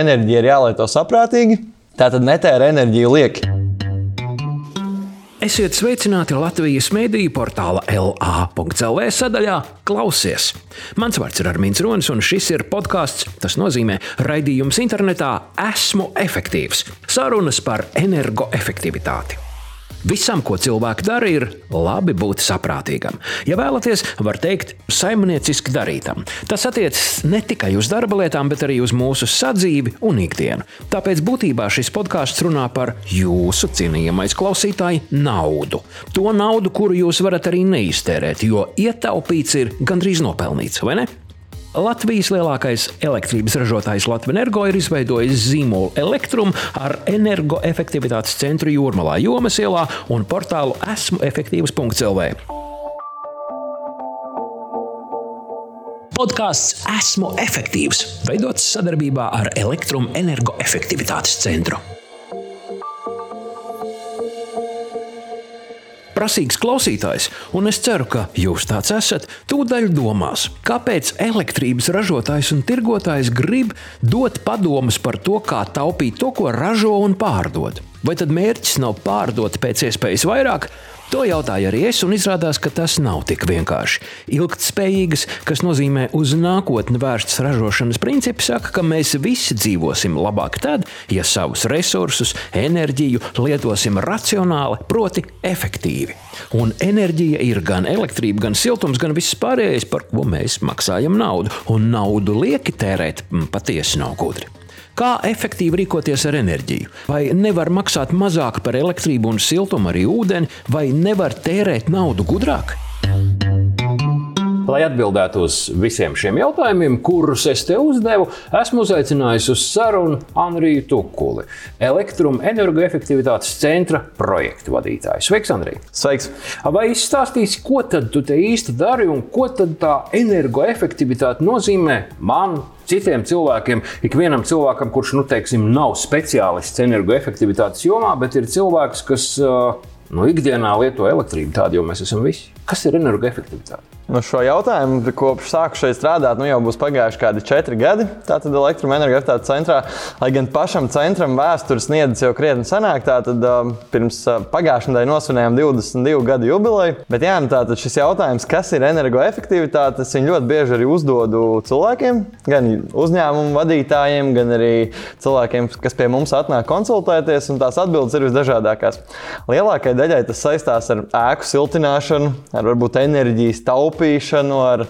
enerģija ir jālieto saprātīgi, tātad netēra enerģiju lieki. Esiet sveicināti Latvijas mediju portāla LA.CLV sadaļā Klausies. Mans vārds ir Armīns Ronis, un šis ir podkāsts. Tas nozīmē raidījums internetā Esmu efektīvs. Sarunas par energoefektivitāti. Visam, ko cilvēki dara, ir labi būt saprātīgam. Ja vēlaties, var teikt, saimnieciski darītam. Tas attiecas ne tikai uz darba lietām, bet arī uz mūsu sadzīvi un ikdienu. Tāpēc būtībā šis podkāsts runā par jūsu cienījamais klausītāji naudu. To naudu, kuru jūs varat arī neiztērēt, jo ietaupīts ir gandrīz nopelnīts, vai ne? Latvijas lielākais elektrības ražotājs Latvijas Energo ir izveidojis zīmolu Elektrum ar energoefektivitātes centru Jūrmalā, Jomas ielā un portālu esmu efektīvs.lv. Podkāsts Esmu efektīvs, veidots sadarbībā ar Elektrum energoefektivitātes centru. Prasīgs klausītājs, un es ceru, ka jūs tāds esat, tūdaļ domās, kāpēc elektrības ražotājs un tirgotājs grib dot padomus par to, kā taupīt to, ko ražo un pārdod. Vai tad mērķis nav pārdot pēc iespējas vairāk, To jautāju arī es, un izrādās, ka tas nav tik vienkārši. Ilgtspējīgas, kas nozīmē uz nākotni vērsts ražošanas principi, saka, ka mēs visi dzīvosim labāk tad, ja savus resursus, enerģiju lietosim racionāli, proti, efektīvi. Un enerģija ir gan elektrība, gan siltums, gan viss pārējais, par ko mēs maksājam naudu. Un naudu lieki tērēt patiesi nav gudri. Kā efektīvi rīkoties ar enerģiju? Vai nevar maksāt mazāk par elektrību un siltumu, arī ūdeni, vai nevar tērēt naudu gudrāk? Lai atbildētu uz visiem šiem jautājumiem, kurus es te uzdevu, esmu uzaicinājis uz sarunu Anriju Tukuli, elektroenergoefektivitātes centra projektu vadītāju. Sveiks, Andrija! Sveiks! Vai izstāstīsi, ko tad tu te īsti dari un ko tad tā energoefektivitāte nozīmē man, citiem cilvēkiem, ikvienam cilvēkam, kurš nu, teiksim, nav speciālists energoefektivitātes jomā, bet ir cilvēks, kas nu, ikdienā lieto elektrību, tādu jau mēs esam visi. Kas ir energoefektivitāte? Nu, šo jautājumu kopš sāku šeit strādāt, nu jau būs pagājuši kādi četri gadi. Tātad elektroenerģijas centrā, lai gan pašam centram vēsture sniedzas jau krietni senāk, tātad uh, pirms uh, pagājušajā nedēļā nosvinējām 22 gadu jubileju. Bet jā, nu, tātad šis jautājums, kas ir energoefektivitāte, es viņu ļoti bieži arī uzdodu cilvēkiem, gan uzņēmumu vadītājiem, gan arī cilvēkiem, kas pie mums atnāk konsultēties, un tās atbildes ir visdažādākās. Lielākajai daļai tas saistās ar ēku siltināšanu, ar varbūt enerģijas taupīšanu taupīšanu, ar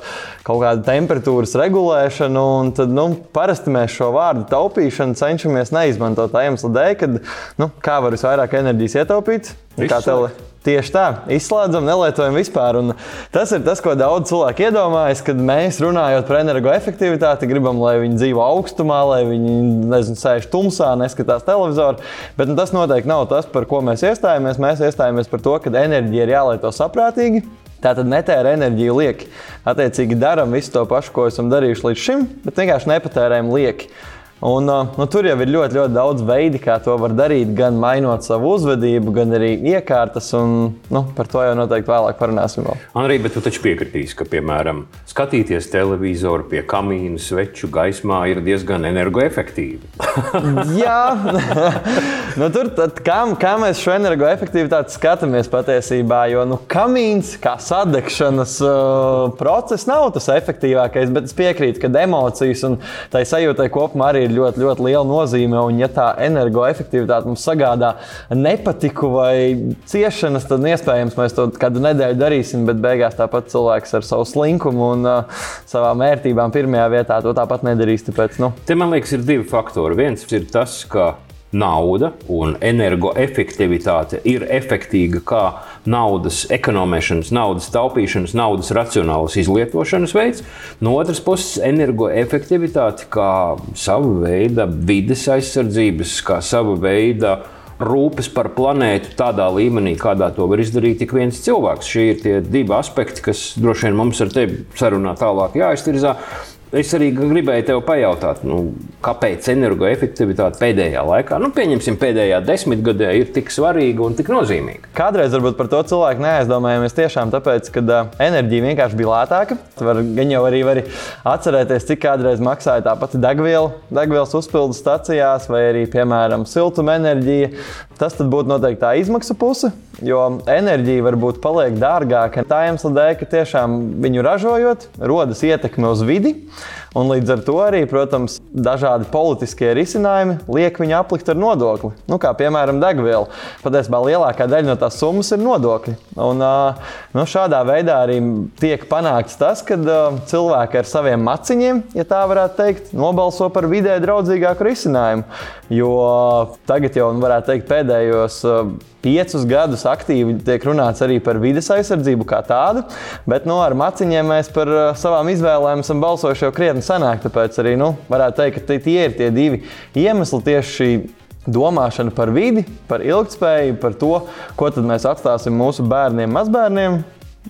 kaut kādu temperatūras regulēšanu. Tad, nu, parasti mēs šo vārdu taupīšanu cenšamies neizmantot tā iemesla dēļ, ka nu, kā var visvairāk enerģijas ietaupīt. Tieši tā, izslēdzam, nelietojam vispār. Un tas ir tas, ko daudz cilvēku iedomājas, kad mēs runājot par energoefektivitāti, gribam, lai viņi dzīvo augstumā, lai viņi nezinu, sēž tumsā, neskatās televizoru. Bet nu, tas noteikti nav tas, par ko mēs iestājāmies. Mēs iestājāmies par to, ka enerģija ir jālieto saprātīgi, Tā tad netēra enerģiju lieki. Attiecīgi darām visu to pašu, ko esam darījuši līdz šim, bet vienkārši nepatērējam lieki. Un, uh, nu, tur jau ir ļoti, ļoti daudz veidu, kā to var darīt. Gan mainot savu uzvedību, gan arī iekārtas. Un, nu, par to jau noteikti vēlāk parunāsim. Vēl. Anrī, bet tu taču piekritīsi, ka, piemēram, skatīties televizoru pie kamīna sveču gaismā ir diezgan energoefektīvi. Jā, nu, tur kā, kā mēs šo energoefektivitāti skatāmies patiesībā. Jo nu, kamīns, kā sadegšanas uh, process, nav tas efektīvākais, bet es piekrītu, ka emocijas un tā sajūtai kopumā arī ir ļoti, ļoti liela nozīme. Un, ja tā energoefektivitāte mums sagādā nepatiku vai ciešanas, tad iespējams mēs to kādu nedēļu darīsim, bet beigās tāpat cilvēks ar savu slinkumu un uh, savām vērtībām pirmajā vietā to tāpat nedarīs. Tāpēc, nu. Te man liekas, ir divi faktori. Viens ir tas, ka nauda un energoefektivitāte ir efektīva kā naudas ekonomēšanas, naudas taupīšanas, naudas racionālas izlietošanas veids. No otras puses, energoefektivitāte kā sava veida vides aizsardzības, kā sava veida rūpes par planētu tādā līmenī, kādā to var izdarīt tik viens cilvēks. Šie ir tie divi aspekti, kas droši vien mums ar tevi sarunā tālāk jāiztirzā. Es arī gribēju tev pajautāt, nu, kāpēc energoefektivitāte pēdējā laikā, nu, pieņemsim, pēdējā desmitgadē, ir tik svarīga un tik nozīmīga. Kādreiz varbūt par to cilvēku neaizdomājamies tiešām tāpēc, ka enerģija vienkārši bija lētāka. Var, gan jau arī var atcerēties, cik kādreiz maksāja tā pati degviela, degvielas uzpildes stacijās, vai arī, piemēram, siltumenerģija. Tas būtu noteikti tā izmaksu puse, jo enerģija varbūt paliek dārgāka tā iemesla dēļ, ka tiešām viņu ražojot, rodas ietekme uz vidi. Un līdz ar to arī, protams, dažādi politiskie risinājumi liek viņu aplikt ar nodokli. Nu, kā piemēram degviela. Patiesībā lielākā daļa no tās summas ir nodokļi. Un, nu, šādā veidā arī tiek panākts tas, ka cilvēki ar saviem maciņiem, ja tā varētu teikt, nobalso par vidē draudzīgāku risinājumu. Jo tagad jau varētu teikt pēdējos piecus gadus aktīvi tiek runāts arī par vidas aizsardzību kā tādu, bet nu, ar maciņiem mēs par uh, savām izvēlēm esam balsojuši jau krietni senāk. Tāpēc arī nu, varētu teikt, ka tie ir tie divi iemesli tieši šī domāšana par vidi, par ilgspēju, par to, ko mēs atstāsim mūsu bērniem, mazbērniem.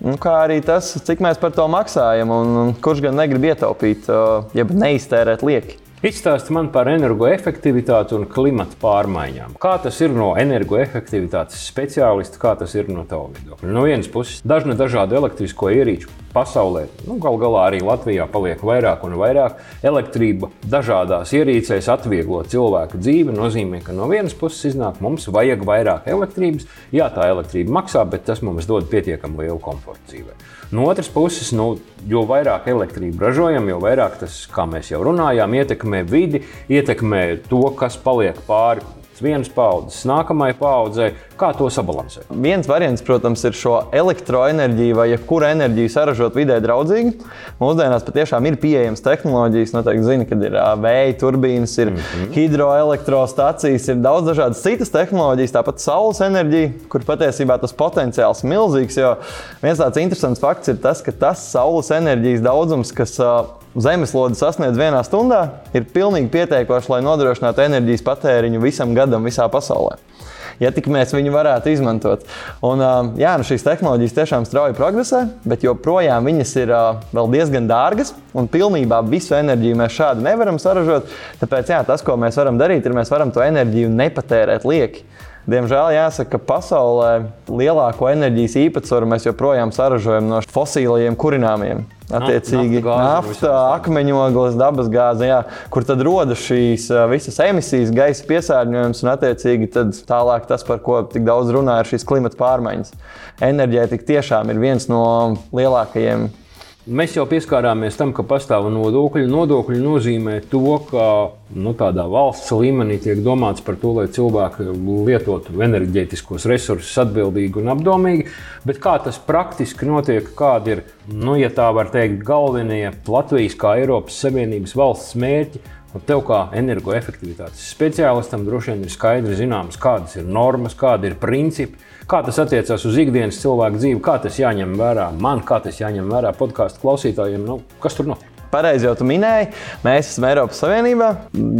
Nu, kā arī tas, cik mēs par to maksājam, un kurš gan negrib ietaupīt, uh, jeb neiztērēt lieki. Izstāsti man par energoefektivitāti un klimata pārmaiņām. Kā tas ir no energoefektivitātes speciālista, kā tas ir no tava viedokļa? No vienas puses, dažna dažādu elektrisko ierīču pasaulē, nu, gal galā arī Latvijā paliek vairāk un vairāk. Elektrība dažādās ierīcēs atvieglo cilvēku dzīvi. nozīmē, ka no vienas puses iznāk, mums vajag vairāk elektrības. Jā, tā elektrība maksā, bet tas mums dod pietiekami lielu komfortu dzīvē. No otras puses, nu, jo vairāk elektrību ražojam, jo vairāk tas, kā mēs jau runājām, ietekmē vidi, ietekmē to, kas paliek pāri vienas paudzes, nākamajai paudzei, kā to sabalansēt? Viens variants, protams, ir šo elektroenerģiju vai jebkuru enerģiju saražot vidē draudzīgi. Mūsdienās patiešām ir pieejamas tehnoloģijas, noteikti zina, kad ir vēja turbīnas, ir mm -hmm. hidroelektrostacijas, ir daudz dažādas citas tehnoloģijas, tāpat saules enerģija, kur patiesībā tas potenciāls ir milzīgs. Jo viens tāds interesants fakts ir tas, ka tas saules enerģijas daudzums, kas zemeslode sasniedz vienā stundā, ir pilnīgi pietiekoši, lai nodrošinātu enerģijas patēriņu visam gadam visā pasaulē. Ja tik mēs viņu varētu izmantot. Un, jā, nu šīs tehnoloģijas tiešām strauji progresē, bet joprojām viņas ir vēl diezgan dārgas. Un pilnībā visu enerģiju mēs šādi nevaram saražot. Tāpēc jā, tas, ko mēs varam darīt, ir mēs varam to enerģiju nepatērēt lieki. Diemžēl jāsaka, ka pasaulē lielāko enerģijas īpatsvaru mēs joprojām saražojam no fosilajiem kurināmiem. Attiecīgi, nafta, akmeņogles, dabas gāze, jā, kur tad rodas šīs visas emisijas, gaisa piesārņojums un, attiecīgi, tālāk tas, par ko tik daudz runā, ir šīs klimata pārmaiņas. Enerģētika tiešām ir viens no lielākajiem Mēs jau pieskārāmies tam, ka pastāv nodokļi. Nodokļi nozīmē to, ka nu, tādā valsts līmenī tiek domāts par to, lai cilvēki lietotu enerģētiskos resursus atbildīgi un apdomīgi. Bet kā tas praktiski notiek, kādi ir, nu, ja tā var teikt, galvenie Latvijas kā Eiropas Savienības valsts mērķi? Un tev, kā energoefektivitātes speciālistam, droši vien ir skaidri zināms, kādas ir normas, kādi ir principi Kā tas attiecās uz ikdienas cilvēku dzīvi, kā tas jāņem vērā? Man, kā tas jāņem vērā? Podkāstu klausītājiem, nu, kas tur notiek? Pareizi jau tu minēji, mēs esam Eiropas Savienībā.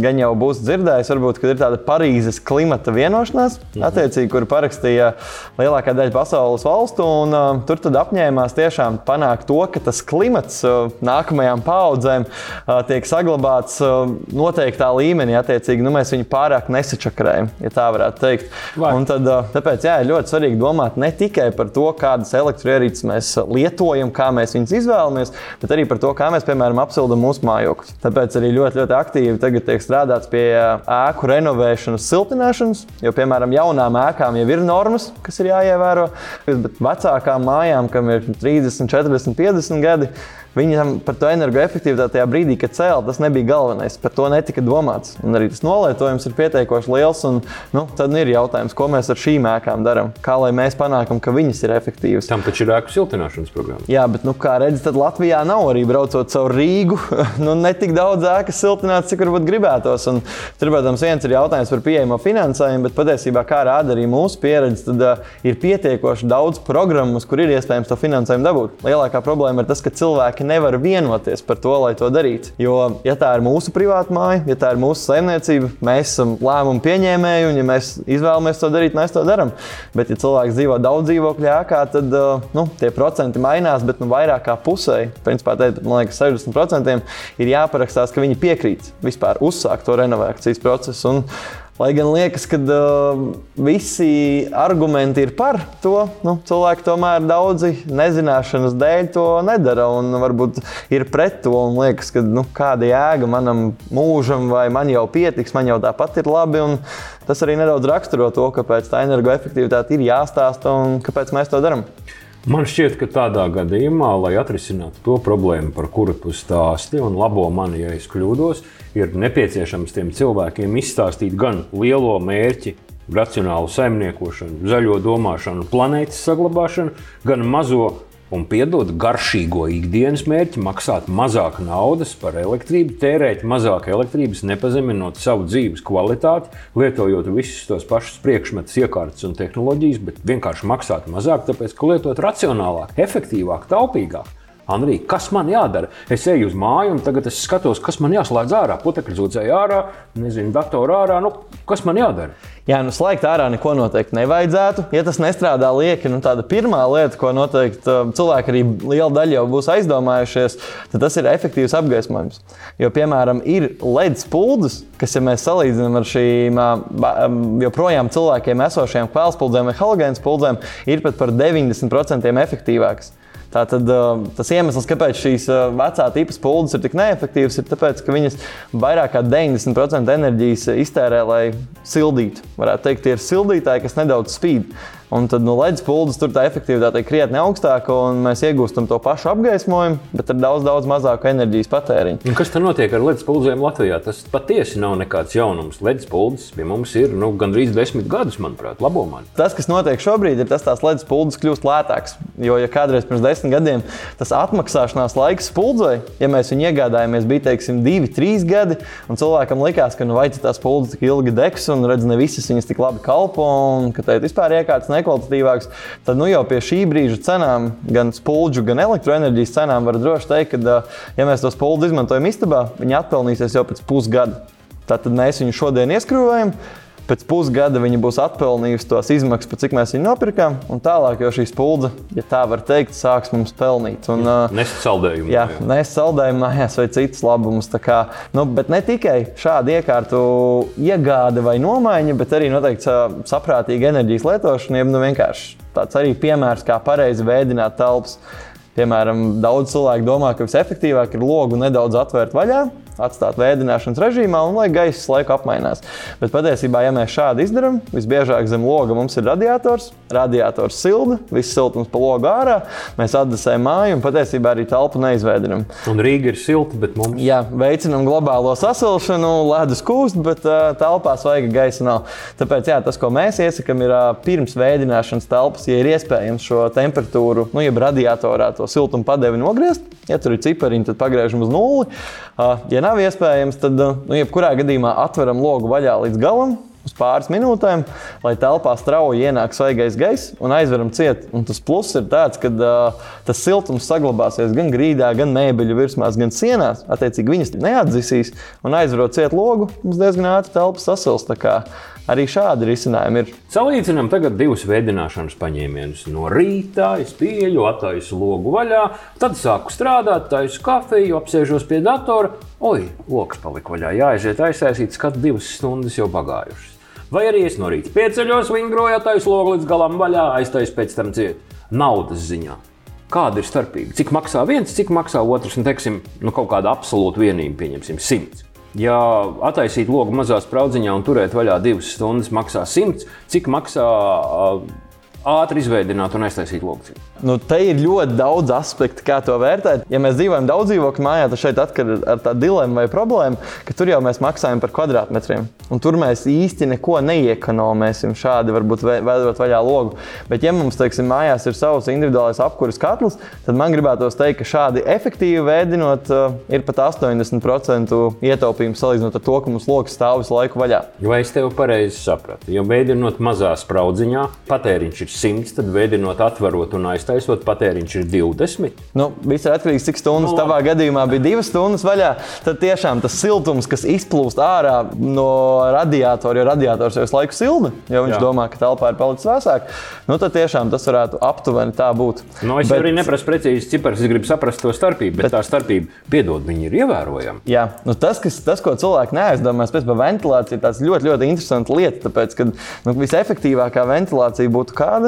Gan jau būs dzirdējis, varbūt, ka ir tāda Parīzes klimata vienošanās, mhm. attiecīgi, kur parakstīja lielākā daļa pasaules valstu. Un, uh, tur tad apņēmās tiešām panākt to, ka tas klimats uh, nākamajām paudzēm uh, tiek saglabāts uh, noteiktā līmenī. Attiecīgi, nu, mēs viņu pārāk nesačakarējam, ja tā varētu teikt. Tad, uh, tāpēc jā, ir ļoti svarīgi domāt ne tikai par to, kādas elektroierīces mēs lietojam, kā mēs viņus izvēlamies, bet arī par to, kā mēs, piemēram, apsilda mūsu mājokļus. Tāpēc arī ļoti, ļoti aktīvi tagad tiek strādāts pie ēku renovēšanas, siltināšanas. Jo, piemēram, jaunām ēkām jau ir normas, kas ir jāievēro, bet vecākām mājām, kam ir 30, 40, 50 gadi, Viņam par to energoefektivitāti tajā brīdī, kad cēlā, tas nebija galvenais. Par to netika domāts. Un arī tas nolietojums ir pietiekoši liels. Un, nu, tad nu ir jautājums, ko mēs ar šīm ēkām darām. Kā lai mēs panākam, ka viņas ir efektīvas. Tam taču ir ēku siltināšanas programma. Jā, bet, nu, kā redzat, Latvijā nav arī braucot caur Rīgu. nu, ne tik daudz ēkas siltināts, cik varbūt gribētos. Un, tur, protams, viens ir jautājums par pieejamo finansējumu, bet patiesībā, kā rāda arī mūsu pieredze, tad uh, ir pietiekoši daudz programmas, kur ir iespējams to finansējumu dabūt. Lielākā problēma ir tas, ka cilvēki cilvēki nevar vienoties par to, lai to darītu. Jo, ja tā ir mūsu privāta māja, ja tā ir mūsu saimniecība, mēs esam lēmumu pieņēmēji, un ja mēs izvēlamies to darīt, mēs to darām. Bet, ja cilvēks dzīvo daudz dzīvokļu ēkā, tad nu, tie procenti mainās, bet nu, vairāk kā pusē, principā, teikt, man liekas, 60% ir jāparakstās, ka viņi piekrīt vispār uzsākt to renovācijas procesu. Un, Lai gan liekas, ka uh, visi argumenti ir par to, nu, cilvēki tomēr daudzi nezināšanas dēļ to nedara un varbūt ir pret to. Liekas, ka nu, kāda jēga manam mūžam, vai man jau pietiks, man jau tāpat ir labi. Tas arī nedaudz raksturo to, kāpēc tā energoefektivitāte ir jāstāsta un kāpēc mēs to darām. Man šķiet, ka tādā gadījumā, lai atrisinātu to problēmu, par kuru tu stāsti, un labo mani, ja es kļūdos, ir nepieciešams tiem cilvēkiem izstāstīt gan lielo mērķi, racionālu saimniekošanu, zaļo domāšanu, planētas saglabāšanu, gan mazo un piedot garšīgo ikdienas mērķi, maksāt mazāk naudas par elektrību, tērēt mazāk elektrības, nepazeminot savu dzīves kvalitāti, lietojot visus tos pašus priekšmetus, iekārtas un tehnoloģijas, bet vienkārši maksāt mazāk, tāpēc ka lietot racionālāk, efektīvāk, taupīgāk. Andrija, kas man jādara? Es eju uz māju, un tagad es skatos, kas man jāslēdz ārā. Putekļi zūdzēja ārā, nezinu, datorā ārā. Nu, kas man jādara? Jā, nu slēgt ārā neko noteikti nevajadzētu. Ja tas nestrādā lieki, nu tāda pirmā lieta, ko noteikti um, cilvēki arī liela daļa jau būs aizdomājušies, tad tas ir efektīvs apgaismojums. Jo, piemēram, ir LED spuldzes, kas, ja mēs salīdzinām ar šīm um, um, joprojām cilvēkiem esošajām kvēlspuldzēm vai halogēnu spuldzēm, ir pat par 90% efektīvākas. Tātad tas iemesls, kāpēc šīs vecā tipa spuldzes ir tik neefektīvas, ir tas, ka viņas vairāk kā 90% enerģijas iztērē, lai sildītu. Varētu teikt, tie ir sildītāji, kas nedaudz spīd. Un tad no nu, ledus puldes tur tā efektivitāte ir krietni augstāka, un mēs iegūstam to pašu apgaismojumu, bet ar daudz, daudz mazāku enerģijas patēriņu. Un kas tur notiek ar ledus puldzēm Latvijā? Tas patiesi nav nekāds jaunums. Ledus puldzes pie mums ir nu, gandrīz desmit gadus, manuprāt, labo man. Tas, kas notiek šobrīd, ir tas, ka tās ledus puldzes kļūst lētākas. Jo, ja kādreiz pirms desmit gadiem tas atmaksāšanās laiks puldzei, ja mēs viņu iegādājāmies, bija teiksim, divi, trīs gadi, un cilvēkam likās, ka nu, vai tās puldzes tik ilgi degs, un redz, ne visas viņas tik labi kalpo, un ka te vispār iekārtas nekvalitatīvāks, tad nu, jau pie šī brīža cenām, gan spuldžu, gan elektroenerģijas cenām, var droši teikt, ka, ja mēs tos spuldus izmantojam istabā, viņi atpelnīsies jau pēc pusgada. Tātad mēs viņu šodien ieskrūvējam, pēc pusgada viņa būs atpelnījusi tos izmaksas, par cik mēs viņu nopirkām. Un tālāk jau šī spuldze, ja tā var teikt, sāks mums pelnīt. Un, Nest saldējumu. Jā, jā. mājās vai citas labumus. Kā, nu, bet ne tikai šāda iekārtu iegāde vai nomaiņa, bet arī noteikti saprātīga enerģijas lietošana, jeb nu, tāds arī piemērs, kā pareizi veidot telpas. Piemēram, daudz cilvēku domā, ka visefektīvāk ir logu nedaudz atvērt vaļā, atstāt vēdināšanas režīmā un lai gaiss laiku apmainās. Bet patiesībā, ja mēs šādi izdarām, visbiežāk zem loga mums ir radiators, radiators silda, viss siltums pa logu ārā, mēs atdesējam māju un patiesībā arī telpu neizvēdinām. Un Rīga ir silta, bet mums Jā, veicinām globālo sasilšanu, ledus kūst, bet uh, telpā svaiga gaisa nav. Tāpēc jā, tas, ko mēs iesakām, ir uh, pirms vēdināšanas telpas, ja ir iespējams šo temperatūru, nu, jeb radiatorā to siltumu padevi nogriezt. Ja tur ir cipariņi, tad pagriežam uz nulli. Uh, ja nav iespējams, tad, nu, jebkurā gadījumā atveram logu vaļā līdz galam, uz pāris minūtēm, lai telpā strauji ienāk svaigais gaiss un aizveram ciet. Un tas pluss ir tāds, ka uh, tas siltums saglabāsies gan grīdā, gan mēbeļu virsmās, gan sienās. Attiecīgi viņas neatdzisīs un aizverot ciet logu, mums diezgan ātri telpa sasils. Arī šādi risinājumi ir. Salīdzinām tagad divus veidināšanas paņēmienus. No rīta es pieeju, attaisu logu vaļā, tad sāku strādāt, taisu kafiju, apsēžos pie datora. Oi, lokus palika vaļā, jāaiziet aizsēsīt, skatu divas stundas jau pagājušas. Vai arī es no rīta pieceļos, vingroju, attaisu logu līdz galam vaļā, aiztaisu pēc tam ciet. Naudas ziņā. Kāda ir starpība? Cik maksā viens, cik maksā otrs? Un, teiksim, nu, kaut kāda absolūta vienība, pieņemsim, simts. Ja attaisīt logu mazā spraudziņā un turēt vaļā divas stundas, maksā 100, cik maksā ātri izveidot un aiztaisīt logu? Nu, te ir ļoti daudz aspektu, kā to vērtēt. Ja mēs dzīvojam daudz dzīvokļu mājā, tad šeit atkarīgs ar tādu dilemmu vai problēmu, ka tur jau mēs maksājam par kvadrātmetriem. Un tur mēs īsti neko neiekonomēsim šādi, varbūt veidot vaļā logu. Bet, ja mums, teiksim, mājās ir savs individuālais apkuras katls, tad man gribētos teikt, ka šādi efektīvi veidinot, uh, ir pat 80% ietaupījums salīdzinot ar to, ka mums lokus stāv visu laiku vaļā. Vai es tevi pareizi sapratu? Jo veidinot mazā spraudziņā, patēriņš ir 100, tad vēdinot, atverot un aiztaisot, patēriņš ir 20. Nu, viss ir atkarīgs no cik stundas. No. Tavā gadījumā bija divas stundas vaļā. Tad tiešām tas siltums, kas izplūst ārā no radiatora, jo radiators jau visu laiku silda, jo viņš Jā. Domā, ka telpā ir palicis vēsāk. Nu, tad tiešām tas varētu aptuveni tā būt. Nu, es Bet... arī neprasu precīzi ciparus, es gribu saprast to starpību, bet, bet... tā starpība, piedod, viņi ir ievērojama. Jā, nu tas, kas, tas, ko cilvēki neaizdomājas pēc par ventilāciju, ir tāds ļoti, ļoti interesants lieta. Tāpēc, ka nu, visefektīvākā ventilācija būtu kāda?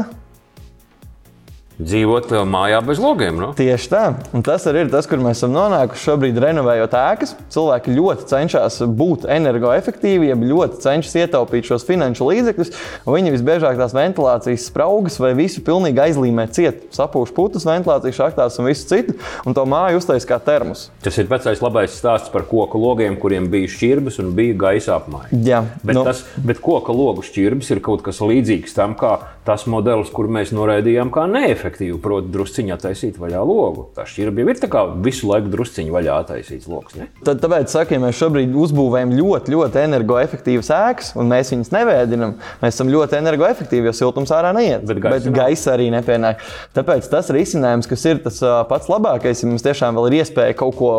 Dzīvot uh, mājā bez logiem. Nu? Tieši tā. Un tas arī ir tas, kur mēs esam nonākuši šobrīd, renovējot ēkas. Cilvēki ļoti cenšas būt energoefektīvi, ļoti cenšas ietaupīt šos finanšu līdzekļus. Viņi visbiežāk tās ventilācijas spraugas vai visu pilnīgi aizlīmē ciet. Sapūš putas ventilācijas šachtās un visu citu, un to māju uztais kā termus. Tas ir vecais labais stāsts par koku logiem, kuriem bija šķirbas un bija gaisa apmaiņa. Jā, Bet, nu, tas, bet koka logu šķirbas ir kaut kas līdzīgs tam, kā tas modelis, kur mēs noraidījām, kā neefektīvu, proti, drusciņā attaisīt vaļā logu. Tā šķirba jau ir tā kā visu laiku drusciņā vaļā attaisīts lokus. Ne? Tad, tāpēc, saka, ja mēs šobrīd uzbūvējam ļoti, ļoti energoefektīvas ēkas, un mēs viņus nevēdinām, mēs esam ļoti energoefektīvi, jo siltums ārā neiet. Bet gaisa bet gaisa arī nepienāk. Tāpēc tas risinājums, kas ir tas pats labākais, ja mums tiešām vēl ir iespēja kaut ko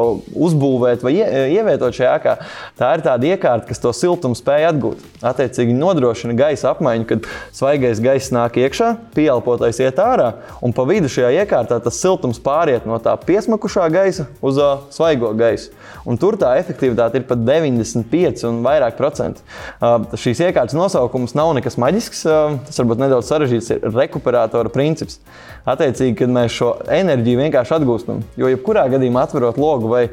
uzbūvēt vai ie, ievietot šajā ēkā, tā ir tāda iekārta, kas to siltumu spēj atgūt. Attiecīgi nodrošina gaisa apmaiņu, kad svaigais gaiss nāk iekšā, pieelpotais iet ārā, un pa vidu šajā iekārtā tas siltums pāriet no tā piesmakušā gaisa uz uh, svaigo gaisu. Un tur tā efektivitāte ir pat 95 un vairāk procentu. Uh, šīs iekārtas nosaukums nav nekas maģisks, uh, tas varbūt nedaudz sarežģīts, ir rekuperatora princips. Attiecīgi, kad mēs šo enerģiju vienkārši atgūstam, jo jebkurā gadījumā atverot logu vai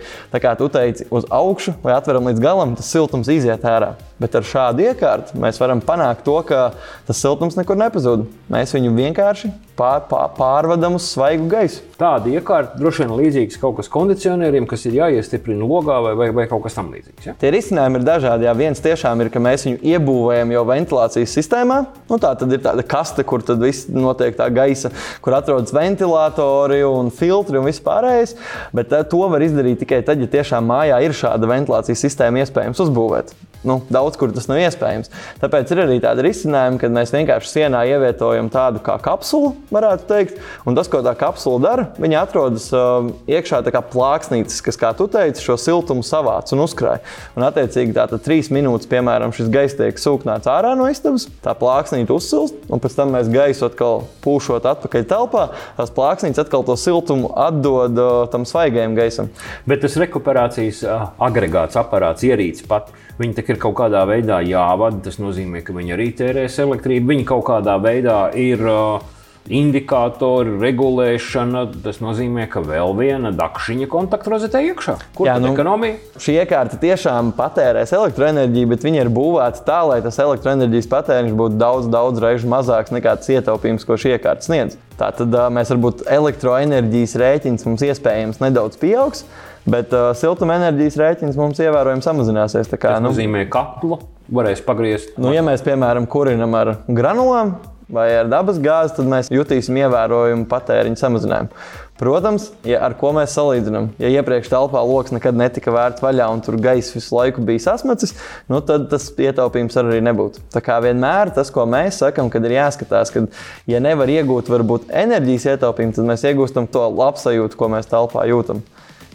kā tu teici, uz augšu vai atveram līdz galam, tas siltums iziet ārā. Bet ar šādu iekārtu mēs varam panākt to, ka tas siltums nekur nepazūd. Mēs viņu vienkārši pār, pār, pārvadam uz svaigu gaisu. Tāda iekārta droši vien līdzīgs kaut kas kondicionieriem, kas ir jāiestiprina logā vai, vai, vai kaut kas tamlīdzīgs. Ja? Tie risinājumi ir dažādi. Jā, viens tiešām ir, ka mēs viņu iebūvējam jau ventilācijas sistēmā. Nu, tā tad ir tāda kaste, kur tad viss notiek tā gaisa, kur atrodas ventilatori un filtri un viss pārējais. Bet eh, to var izdarīt tikai tad, ja tiešām mājā ir šāda ventilācijas sistēma iespējams uzbūvēt. Nu, daudz kur tas nav iespējams. Tāpēc ir arī tādi risinājumi, kad mēs vienkārši sienā ievietojam tādu kā kapsulu, varētu teikt. Un tas, ko tā kapsula dara, viņa atrodas uh, iekšā tā kā plāksnītis, kas, kā tu teici, šo siltumu savāc un uzkrāj. Un, attiecīgi, tātad trīs minūtes, piemēram, šis gaiss tiek sūknāts ārā no istabas, tā plāksnīte uzsilst, un pēc tam mēs gaisu atkal pūšot atpakaļ telpā. Tās plāksnītes atkal to siltumu atdod uh, tam svaigajam gaisam. Bet tas rekuperācijas ā, agregāts, aparāts, ierīce pat. Viņi tā ir kaut kādā veidā jāvada. Tas nozīmē, ka viņi arī tērēs elektrību. Viņi kaut kādā veidā ir uh, indikātori, regulēšana. Tas nozīmē, ka vēl viena dakšiņa kontaktrozetē iekšā. Kur tad nu- ekonomija? Šī iekārta tiešām patērēs elektroenerģiju, bet viņa ir būvēta tā, lai tas elektroenerģijas patēriņš būtu daudz, daudz reižu mazāks nekā tas ietaupījums, ko šī iekārta sniedz. Tātad mēs varbūt elektroenerģijas rēķins mums iespējams nedaudz pieaugs, bet uh, siltumenerģijas rēķins mums ievērojami samazināsies. Tā Kā, Tas nozīmē, ka katlu varēs pagriezt. Nu, ja mēs, piemēram, kurinam ar granulām vai ar dabas gāzi, tad mēs jutīsim ievērojumu patēriņa samazinājumu. Protams, ja ar ko mēs salīdzinām, ja iepriekš telpā lokus nekad netika vērts vaļā un tur gaisa visu laiku bija sasmacis, nu, tad tas ietaupījums arī nebūtu. Tā kā vienmēr tas, ko mēs sakām, kad ir jāskatās, ka, ja nevar iegūt varbūt enerģijas ietaupījumu, tad mēs iegūstam to labsajūtu, ko mēs telpā jūtam.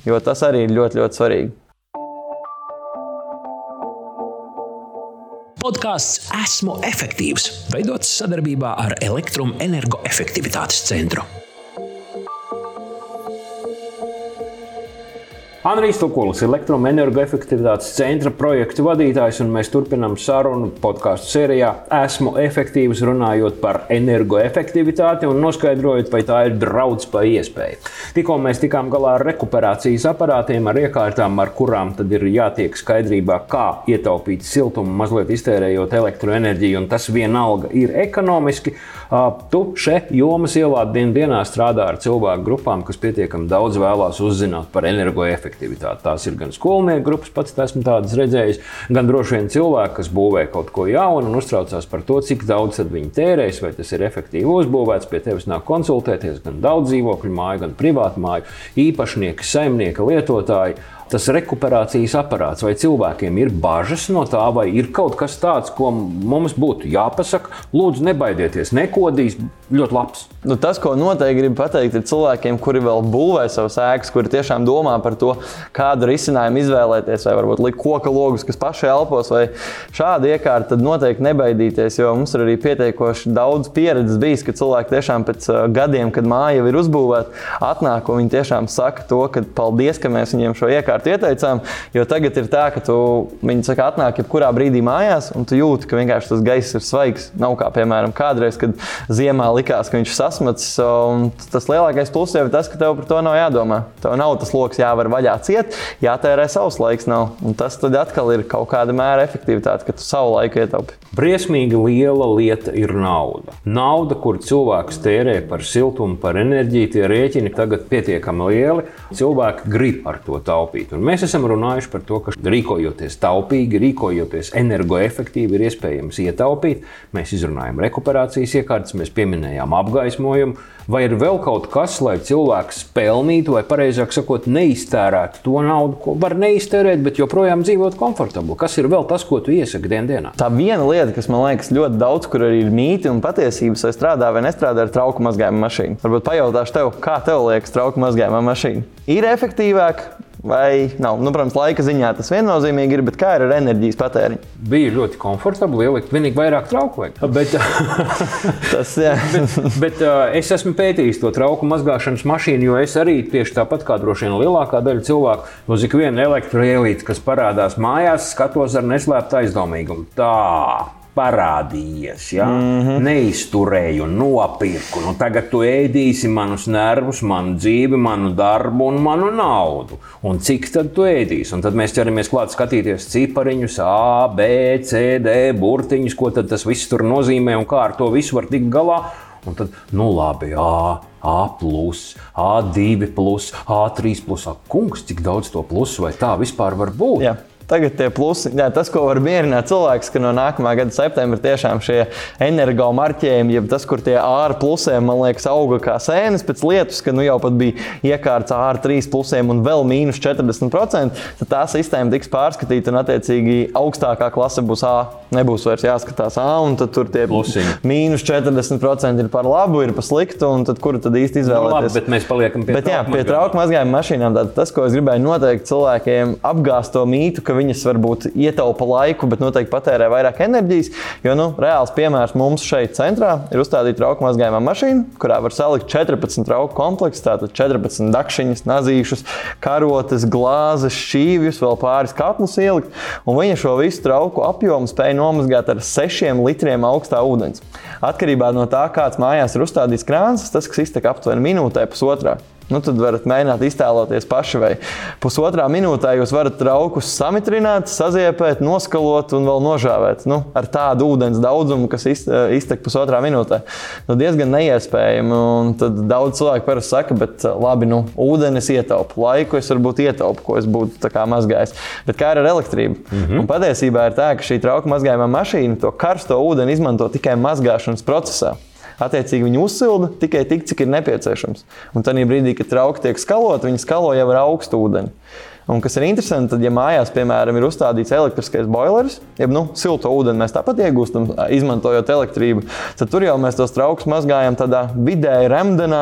Jo tas arī ir ļoti, ļoti svarīgi. Podkāsts Esmu efektīvs, veidots sadarbībā ar Elektroenergoefektivitātes centru. Andrijs Tukulis, elektroenergoefektivitātes centra projektu vadītājs, un mēs turpinām sarunu podkāstu sērijā. Esmu efektīvs runājot par energoefektivitāti un noskaidrojot, vai tā ir draudz vai iespēja. Tikko mēs tikām galā ar rekuperācijas aparātiem, ar iekārtām, ar kurām tad ir jātiek skaidrībā, kā ietaupīt siltumu, mazliet iztērējot elektroenerģiju, un tas vienalga ir ekonomiski. Tu šeit jomas dien dienā strādā ar cilvēku grupām, kas pietiekami daudz vēlās uzzināt par energoefektivitāti. Tās ir gan skolnieku grupas, pats esmu tādas redzējis, gan droši vien cilvēki, kas būvē kaut ko jaunu un uztraucās par to, cik daudz viņi tērēs, vai tas ir efektīvi uzbūvēts. Pie tevis nāk konsultēties gan daudz dzīvokļu māju, gan privātu māju, īpašnieki, saimnieki, lietotāji. Tas rekuperācijas aparāts, vai cilvēkiem ir bažas no tā, vai ir kaut kas tāds, ko mums būtu jāpasaka. Lūdzu, nebaidieties, nekodīs, ļoti labs. Nu, tas, ko noteikti gribu pateikt, ir cilvēkiem, kuri vēl būvē savas ēkas, kuri tiešām domā par to, kādu risinājumu izvēlēties, vai varbūt likt koka logus, kas paši elpos, vai šādi iekārti, tad noteikti nebaidīties, jo mums ir arī pietiekoši daudz pieredzes bijis, ka cilvēki tiešām pēc gadiem, kad māja jau ir uzbūvēta, atnāk un viņi tiešām saka to, ka paldies, ka mēs viņiem šo iekārtu ieteicām. Jo tagad ir tā, ka tu, viņi saka, atnāk jebkurā brīdī mājās, un tu jūti, ka vienkārši tas gaiss ir svaigs. Nav kā piemēram kādreiz, kad ziemā likās, ka viņš ir sasmats. Tas lielākais pluss jau ir tas, ka tev par to nav jādomā. Tev nav tas lokus jāvar vaļā ciet, jātērē savs laiks. Nav. Un tas atkal ir kaut kāda mēra efektivitāte, ka tu savu laiku ietaupi. Briesmīgi liela lieta ir nauda. Nauda, kur cilvēks tērē par siltumu, par enerģiju, tie rēķini tagad pietiekami lieli. Cilvēki grib ar to taupīt. Un mēs esam runājuši par to, ka rīkojoties taupīgi, rīkojoties energoefektīvi, ir iespējams ietaupīt. Mēs izrunājam rekuperācijas iekārtas, mēs pieminējām apgaismojumu. Vai ir vēl kaut kas, lai cilvēks pelnītu, vai precīzāk sakot, neiztērētu to naudu, ko var neiztērēt, bet joprojām dzīvot komfortabli? Kas ir vēl tas, ko tu iesaki dienā? Tā viena lieta, kas man liekas ļoti daudz, kur arī ir mīti un patiesības, vai strādā vai nestrādā ar trauku mazgājumu mašīnu. Varbūt pajautāšu tev, kā tev liekas trauku mazgājuma mašīna? Ir efektīvāk, vai nav. Nu, protams, laika ziņā tas viennozīmīgi ir, bet kā ir ar enerģijas patēriņu? Bija ļoti komfortabli, ielikt vienīgi vairāk trauku. Vajag. Bet, tas, bet, bet es esmu pētījis to trauku mazgāšanas mašīnu, jo es arī tieši tāpat kā droši vien lielākā daļa cilvēku uz ikvienu elektroeilīti, kas parādās mājās, skatos ar neslēptu aizdomīgumu. Tā parādījies. Ja? Mm -hmm. Neizturēju, nopirku. Nu, tagad tu ēdīsi manus nervus, manu dzīvi, manu darbu un manu naudu. Un cik tad tu ēdīsi? Un tad mēs ķeramies klāt skatīties cipariņus, A, B, C, D, burtiņus, ko tas viss tur nozīmē un kā ar to visu var tikt galā. Un tad, nu labi, A, A, plus, A2, plus, A3, plus, A, kungs, cik daudz to plusu vai tā vispār var būt? Jā. Tagad tie plusi, jā, tas, ko var mierināt cilvēks, ka no nākamā gada septembra tiešām šie energo marķējumi, jeb tas, kur tie ārā plusiem, man liekas, auga kā sēnes pēc lietus, ka nu jau pat bija iekārts ārā trīs plusiem un vēl mīnus 40%, tad tā sistēma tiks pārskatīta un attiecīgi augstākā klase būs A. Nebūs vairs jāskatās A, un tad tur tie Plusiņi. mīnus 40% ir par labu, ir par sliktu, un tad kuru tad īsti izvēlēties? Nu, labi, bet mēs paliekam pie bet, jā, pie trauku mazgājuma mašīnām. Tad tas, ko es gribēju noteikt cilvēkiem, apgāzt to mītu, ka viņas varbūt ietaupa laiku, bet noteikti patērē vairāk enerģijas. Jo nu, reāls piemērs mums šeit centrā ir uzstādīta trauku mazgājuma mašīna, kurā var salikt 14 trauku komplektus, tātad 14 dakšiņas, nazīšus, karotes, glāzes, šķīvjus, vēl pāris katlus ielikt. Un viņa šo visu trauku apjomu spēja nomazgāt ar 6 litriem augstā ūdens. Atkarībā no tā, kāds mājās ir uzstādīts krāns, tas, iztek aptuveni minūtē, pusotrā. Nu, tad varat mēģināt iztēloties paši, vai pusotrā minūtē jūs varat traukus samitrināt, saziepēt, noskalot un vēl nožāvēt. Nu, ar tādu ūdens daudzumu, kas iztek pusotrā minūtē. Nu, diezgan neiespējami. Tad daudz cilvēku parasti saka, bet labi, nu, ūdenis ietaupa, laiku es varbūt ietaupu, ko es būtu mazgājis. Bet kā ar elektrību? Mm -hmm. Un patiesībā ir tā, ka šī trauku mazgājuma mašīna to karsto ūdeni izmanto tikai mazgāšanas procesā. Attiecīgi viņi uzsilda tikai tik, cik ir nepieciešams. Un tad brīdī, kad trauki tiek skaloti, viņi skalo jau ar augstu ūdeni. Un kas ir interesanti, tad, ja mājās, piemēram, ir uzstādīts elektriskais boileris, jeb nu, silto ūdeni mēs tāpat iegūstam, izmantojot elektrību, tad tur jau mēs tos traukus mazgājam tādā vidēji remdenā,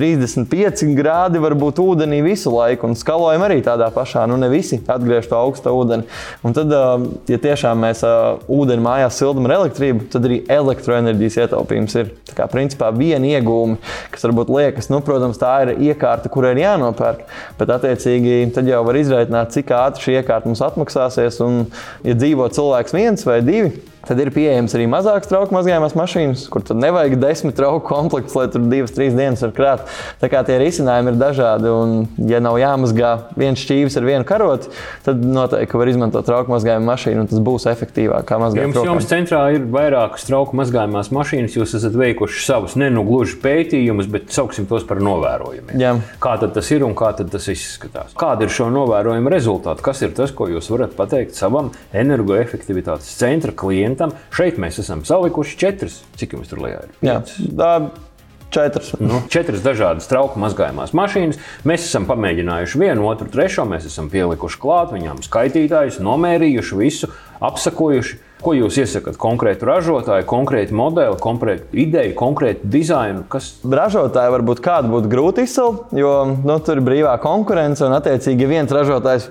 35 grādi varbūt ūdenī visu laiku, un skalojam arī tādā pašā, nu ne visi atgriež to augstu ūdeni. Un tad, ja tiešām mēs ūdeni mājās sildam ar elektrību, tad arī elektroenerģijas ietaupījums ir. Tā kā principā viena iegūme, kas varbūt liekas, nu, protams, tā ir iekārta, kurai ir jānopērk, bet attiecīgi tad jau var izdarīt izrēķināt, cik ātri šī iekārta mums atmaksāsies. Un, ja dzīvo cilvēks viens vai divi, Tad ir pieejams arī mazākas trauku mazgājumās mašīnas, kur tad nevajag desmit trauku komplektus, lai tur divas, trīs dienas var krāt. Tā kā tie risinājumi ir dažādi. Un, ja nav jāmazgā viens šķīvis ar vienu karoti, tad noteikti var izmantot trauku mazgājumu mašīnu, un tas būs efektīvāk. Kā mazgāt jums, jums centrā ir vairākas trauku mazgājumās mašīnas, jūs esat veikuši savus ne nu gluži pētījumus, bet sauksim tos par novērojumiem. Jā. Kā tas ir un kā tas izskatās? Kāda ir šo novērojumu rezultāti? Kas ir tas, ko jūs varat pateikt savam energoefektivitātes centra klientam? Klientam. Šeit mēs esam salikuši četras. Cik jums tur lejā ir? Jā, tā, Četras. Nu, četras dažādas trauku mazgājumās mašīnas. Mēs esam pamēģinājuši vienu, otru, trešo. Mēs esam pielikuši klāt viņām skaitītājus, nomērījuši visu, apsakojuši. Ko jūs iesakāt? Konkrētu ražotāju, konkrētu modeli, konkrētu ideju, konkrētu dizainu? Kas... Ražotāji varbūt kādu būtu grūti izcelt, jo nu, tur ir brīvā konkurence. Un, attiecīgi, ja viens ražotājs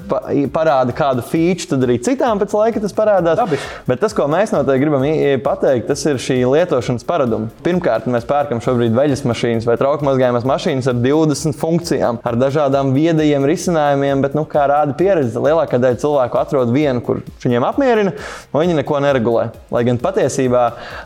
parāda kādu feature, tad arī citām pēc laika tas parādās. Dabis. Bet tas, ko mēs noteikti gribam pateikt, tas ir šī lietošanas paraduma. Pirmkārt, mēs pērkam šobrīd veļas mašīnas vai trauku mazgājumas mašīnas ar 20 funkcijām, ar dažādām viedajiem risinājumiem, bet, nu, kā rāda pieredze, lielākā daļa cilvēku atrod vienu, kur viņiem apmierina, un viņi neko neregulē. Lai gan patiesībā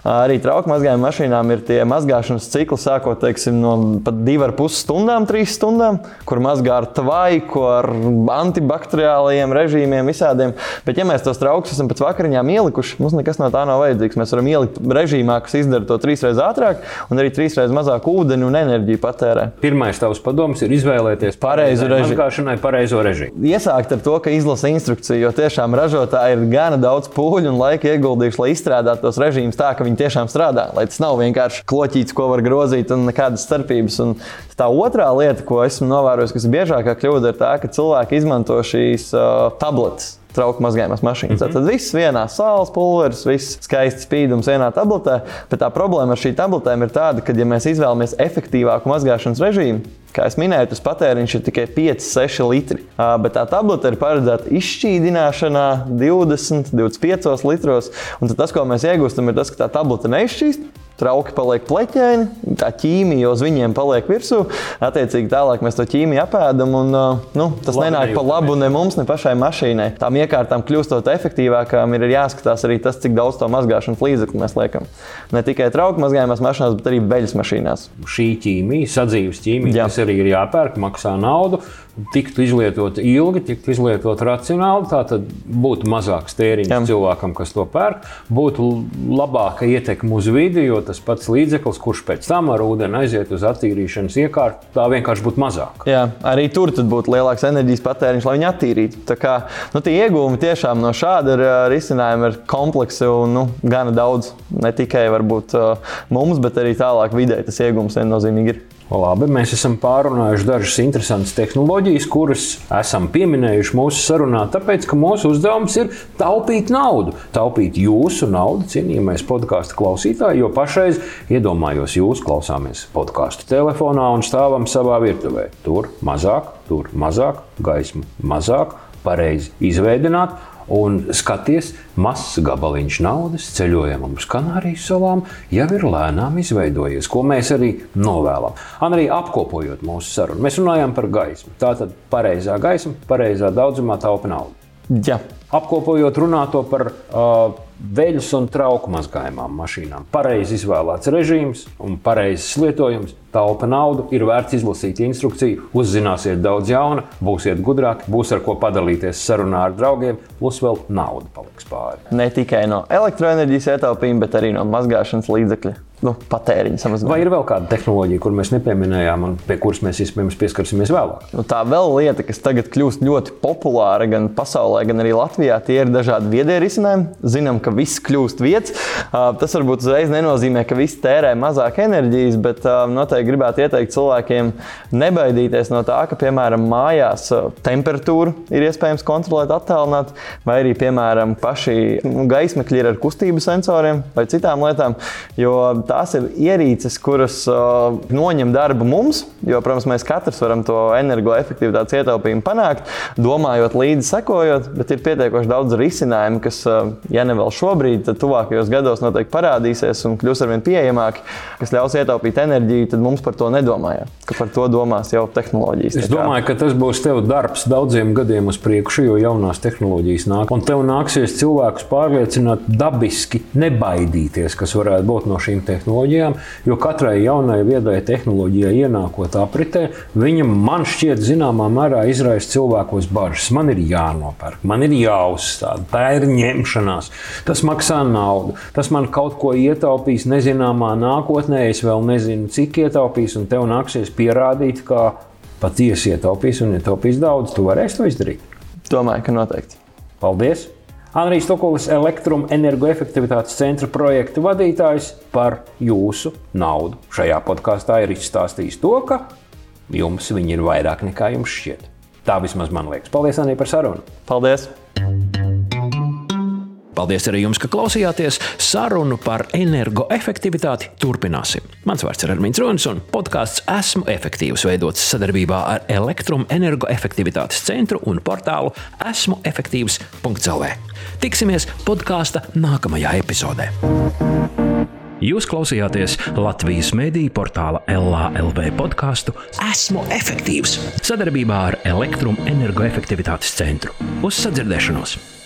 arī trauku mazgājuma mašīnām ir tie mazgāšanas cikli, sākot teiksim, no pat 2,5 stundām, 3 stundām, kur mazgā ar tvaiku, ar antibakteriālajiem režīmiem, visādiem. Bet, ja mēs tos traukus esam pēc vakariņām ielikuši, mums nekas no tā nav vajadzīgs. Mēs varam ielikt režīmā, kas izdara to trīs reizes ātrāk un arī trīs reizes mazāk ūdeni un enerģiju patērē. Pirmais tavs padoms ir izvēlēties pareizu režīmu. Pareizo režīmu. Iesākt ar to, ka izlasa instrukciju, jo tiešām ražotāji ir gana daudz pūļu un laika ieguldījuši, lai izstrādātu tos režīmus tā, ka viņi tiešām strādā. Lai tas nav vienkārši kloķīts, ko var grozīt un nekādas starpības. Un tā otrā lieta, ko esmu novērojis, kas ir biežākā kļūda, ir tā, ka cilvēki izmanto šīs uh, tabletes trauku mazgājumās mašīnas. Mm -hmm. Tad viss vienā saules pulveris, viss skaists spīdums vienā tabletē. Bet tā problēma ar šīm tabletēm ir tāda, ka, ja mēs izvēlamies efektīvāku mazgāšanas režīmu, kā jau minēju, tas patēriņš ir tikai 5-6 litri. Bet tā tablete ir paredzēta izšķīdināšanā 20, 25 litros. Un tas, ko mēs iegūstam, ir tas, ka tā tablete neizšķīst. Trauki paliek pleķēni, tā ķīmija uz viņiem paliek virsū. Attiecīgi, tālāk mēs to ķīmiju apēdam, un nu, tas Labi, nenāk par labu ne mums, ne pašai mašīnai. Tām iekārtām kļūstot efektīvākām, ir jāskatās arī tas, cik daudz to mazgāšanas līdzekļu mēs liekam. Ne tikai trauku mazgājumās mašīnās, bet arī veļas mašīnās. Šī ķīmija, sadzīves ķīmija, Jā. kas arī ir jāpērk, maksā naudu tiktu izlietota ilgi, tiktu izlietota racionāli, tad būtu mazāks tēriņš cilvēkam, kas to pērk, būtu labāka ietekme uz vidi, jo tas pats līdzeklis, kurš pēc tam ar ūdeni aiziet uz attīrīšanas iekārtu, tā vienkārši būtu mazāk. Jā, arī tur būtu lielāks enerģijas patēriņš, lai viņi attīrītu. Tā kā nu, tie iegūmi tiešām no šāda risinājuma ir kompleksi un nu, gana daudz. Ne tikai varbūt, mums, bet arī tālāk vidē tas iegūms viennozīmīgi ir. Labi, mēs esam pārunājuši dažas interesantas tehnoloģijas, kuras esam pieminējuši mūsu sarunā, tāpēc, ka mūsu uzdevums ir taupīt naudu. Taupīt jūsu naudu, cienījamais podkāstu klausītāji, jo pašreiz iedomājos, jūs klausāmies podkāstu telefonā un stāvam savā virtuvē. Tur mazāk, tur mazāk, gaismu mazāk, pareizi izveidot un skaties, mazs gabaliņš naudas ceļojumam uz Kanārijas salām jau ir lēnām izveidojies, ko mēs arī novēlam. Arī apkopojot mūsu sarunu, mēs runājam par gaismu. Tā tad pareizā gaisma, pareizā daudzumā taupa naudu. Ja. Apkopojot, runāto par uh, veļas un trauku mazgājumām mašīnām. Pareizi izvēlēts režīms un pareizs lietojums taupa naudu, ir vērts izlasīt instrukciju, uzzināsiet daudz jauna, būsiet gudrāki, būs ar ko padalīties sarunā ar draugiem, plus vēl nauda paliks pāri. Ne tikai no elektroenerģijas ietaupījuma, bet arī no mazgāšanas līdzekļu nu, patēriņa samazinājumu. Vai ir vēl kāda tehnoloģija, kur mēs nepieminējām, un pie kuras mēs iespējams pieskarsimies vēlāk? Nu, tā vēl lieta, kas tagad kļūst ļoti populāra gan pasaulē, gan arī Latvijā, tie ir dažādi viedie risinājumi. Zinām, ka viss kļūst vietas. Tas varbūt uzreiz nenozīmē, ka viss tērē mazāk enerģijas, bet noteikti noteikti gribētu ieteikt cilvēkiem nebaidīties no tā, ka, piemēram, mājās uh, temperatūru ir iespējams kontrolēt, attēlināt, vai arī, piemēram, paši nu, gaismekļi ir ar kustību sensoriem vai citām lietām. Jo tās ir ierīces, kuras uh, noņem darbu mums, jo, protams, mēs katrs varam to energoefektivitātes ietaupījumu panākt, domājot līdzi, sekojot, bet ir pietiekoši daudz risinājumu, kas, uh, ja ne vēl šobrīd, tad tuvākajos gados noteikti parādīsies un kļūs arvien pieejamāki, kas ļaus ietaupīt enerģiju. Tad mums par to nedomājām, ka par to domās jau tehnoloģijas. Es domāju, ka tas būs tev darbs daudziem gadiem uz priekšu, jo jaunās tehnoloģijas nāk. Un tev nāksies cilvēkus pārliecināt dabiski nebaidīties, kas varētu būt no šīm tehnoloģijām. Jo katrai jaunai viedai tehnoloģijai ienākot apritē, viņa man šķiet zināmā mērā izraisa cilvēkos bažas. Man ir jānopērk, man ir jāuzstāda, tā ir ņemšanās. Tas maksā naudu, tas man kaut ko ietaupīs nezināmā nākotnē. Es vēl nezinu, cik ietaupīs, un tev nāksies pierādīt, ka patiesi ietaupīs un ietaupīs daudz. Tu varēsi to izdarīt. Domāju, ka noteikti. Paldies! Anrijs Tokulis, elektroenergoefektivitātes centra projektu vadītājs, par jūsu naudu šajā podkāstā ir izstāstījis to, ka jums viņi ir vairāk nekā jums šķiet. Tā vismaz man liekas. Paldies, Anī, par sarunu. Paldies! Paldies arī jums, ka klausījāties. Sarunu par energoefektivitāti turpināsim. Mans vārds ir Armīns Ronis, un podkāsts Esmu efektīvs veidots sadarbībā ar Elektroenergoefektivitātes centru un portālu esmu efektīvs.cl. Tiksimies podkāsta nākamajā epizodē. Jūs klausījāties Latvijas mediju portāla LALV podkāstu Esmu efektīvs sadarbībā ar Elektroenergoefektivitātes centru. Uz sadzirdēšanos!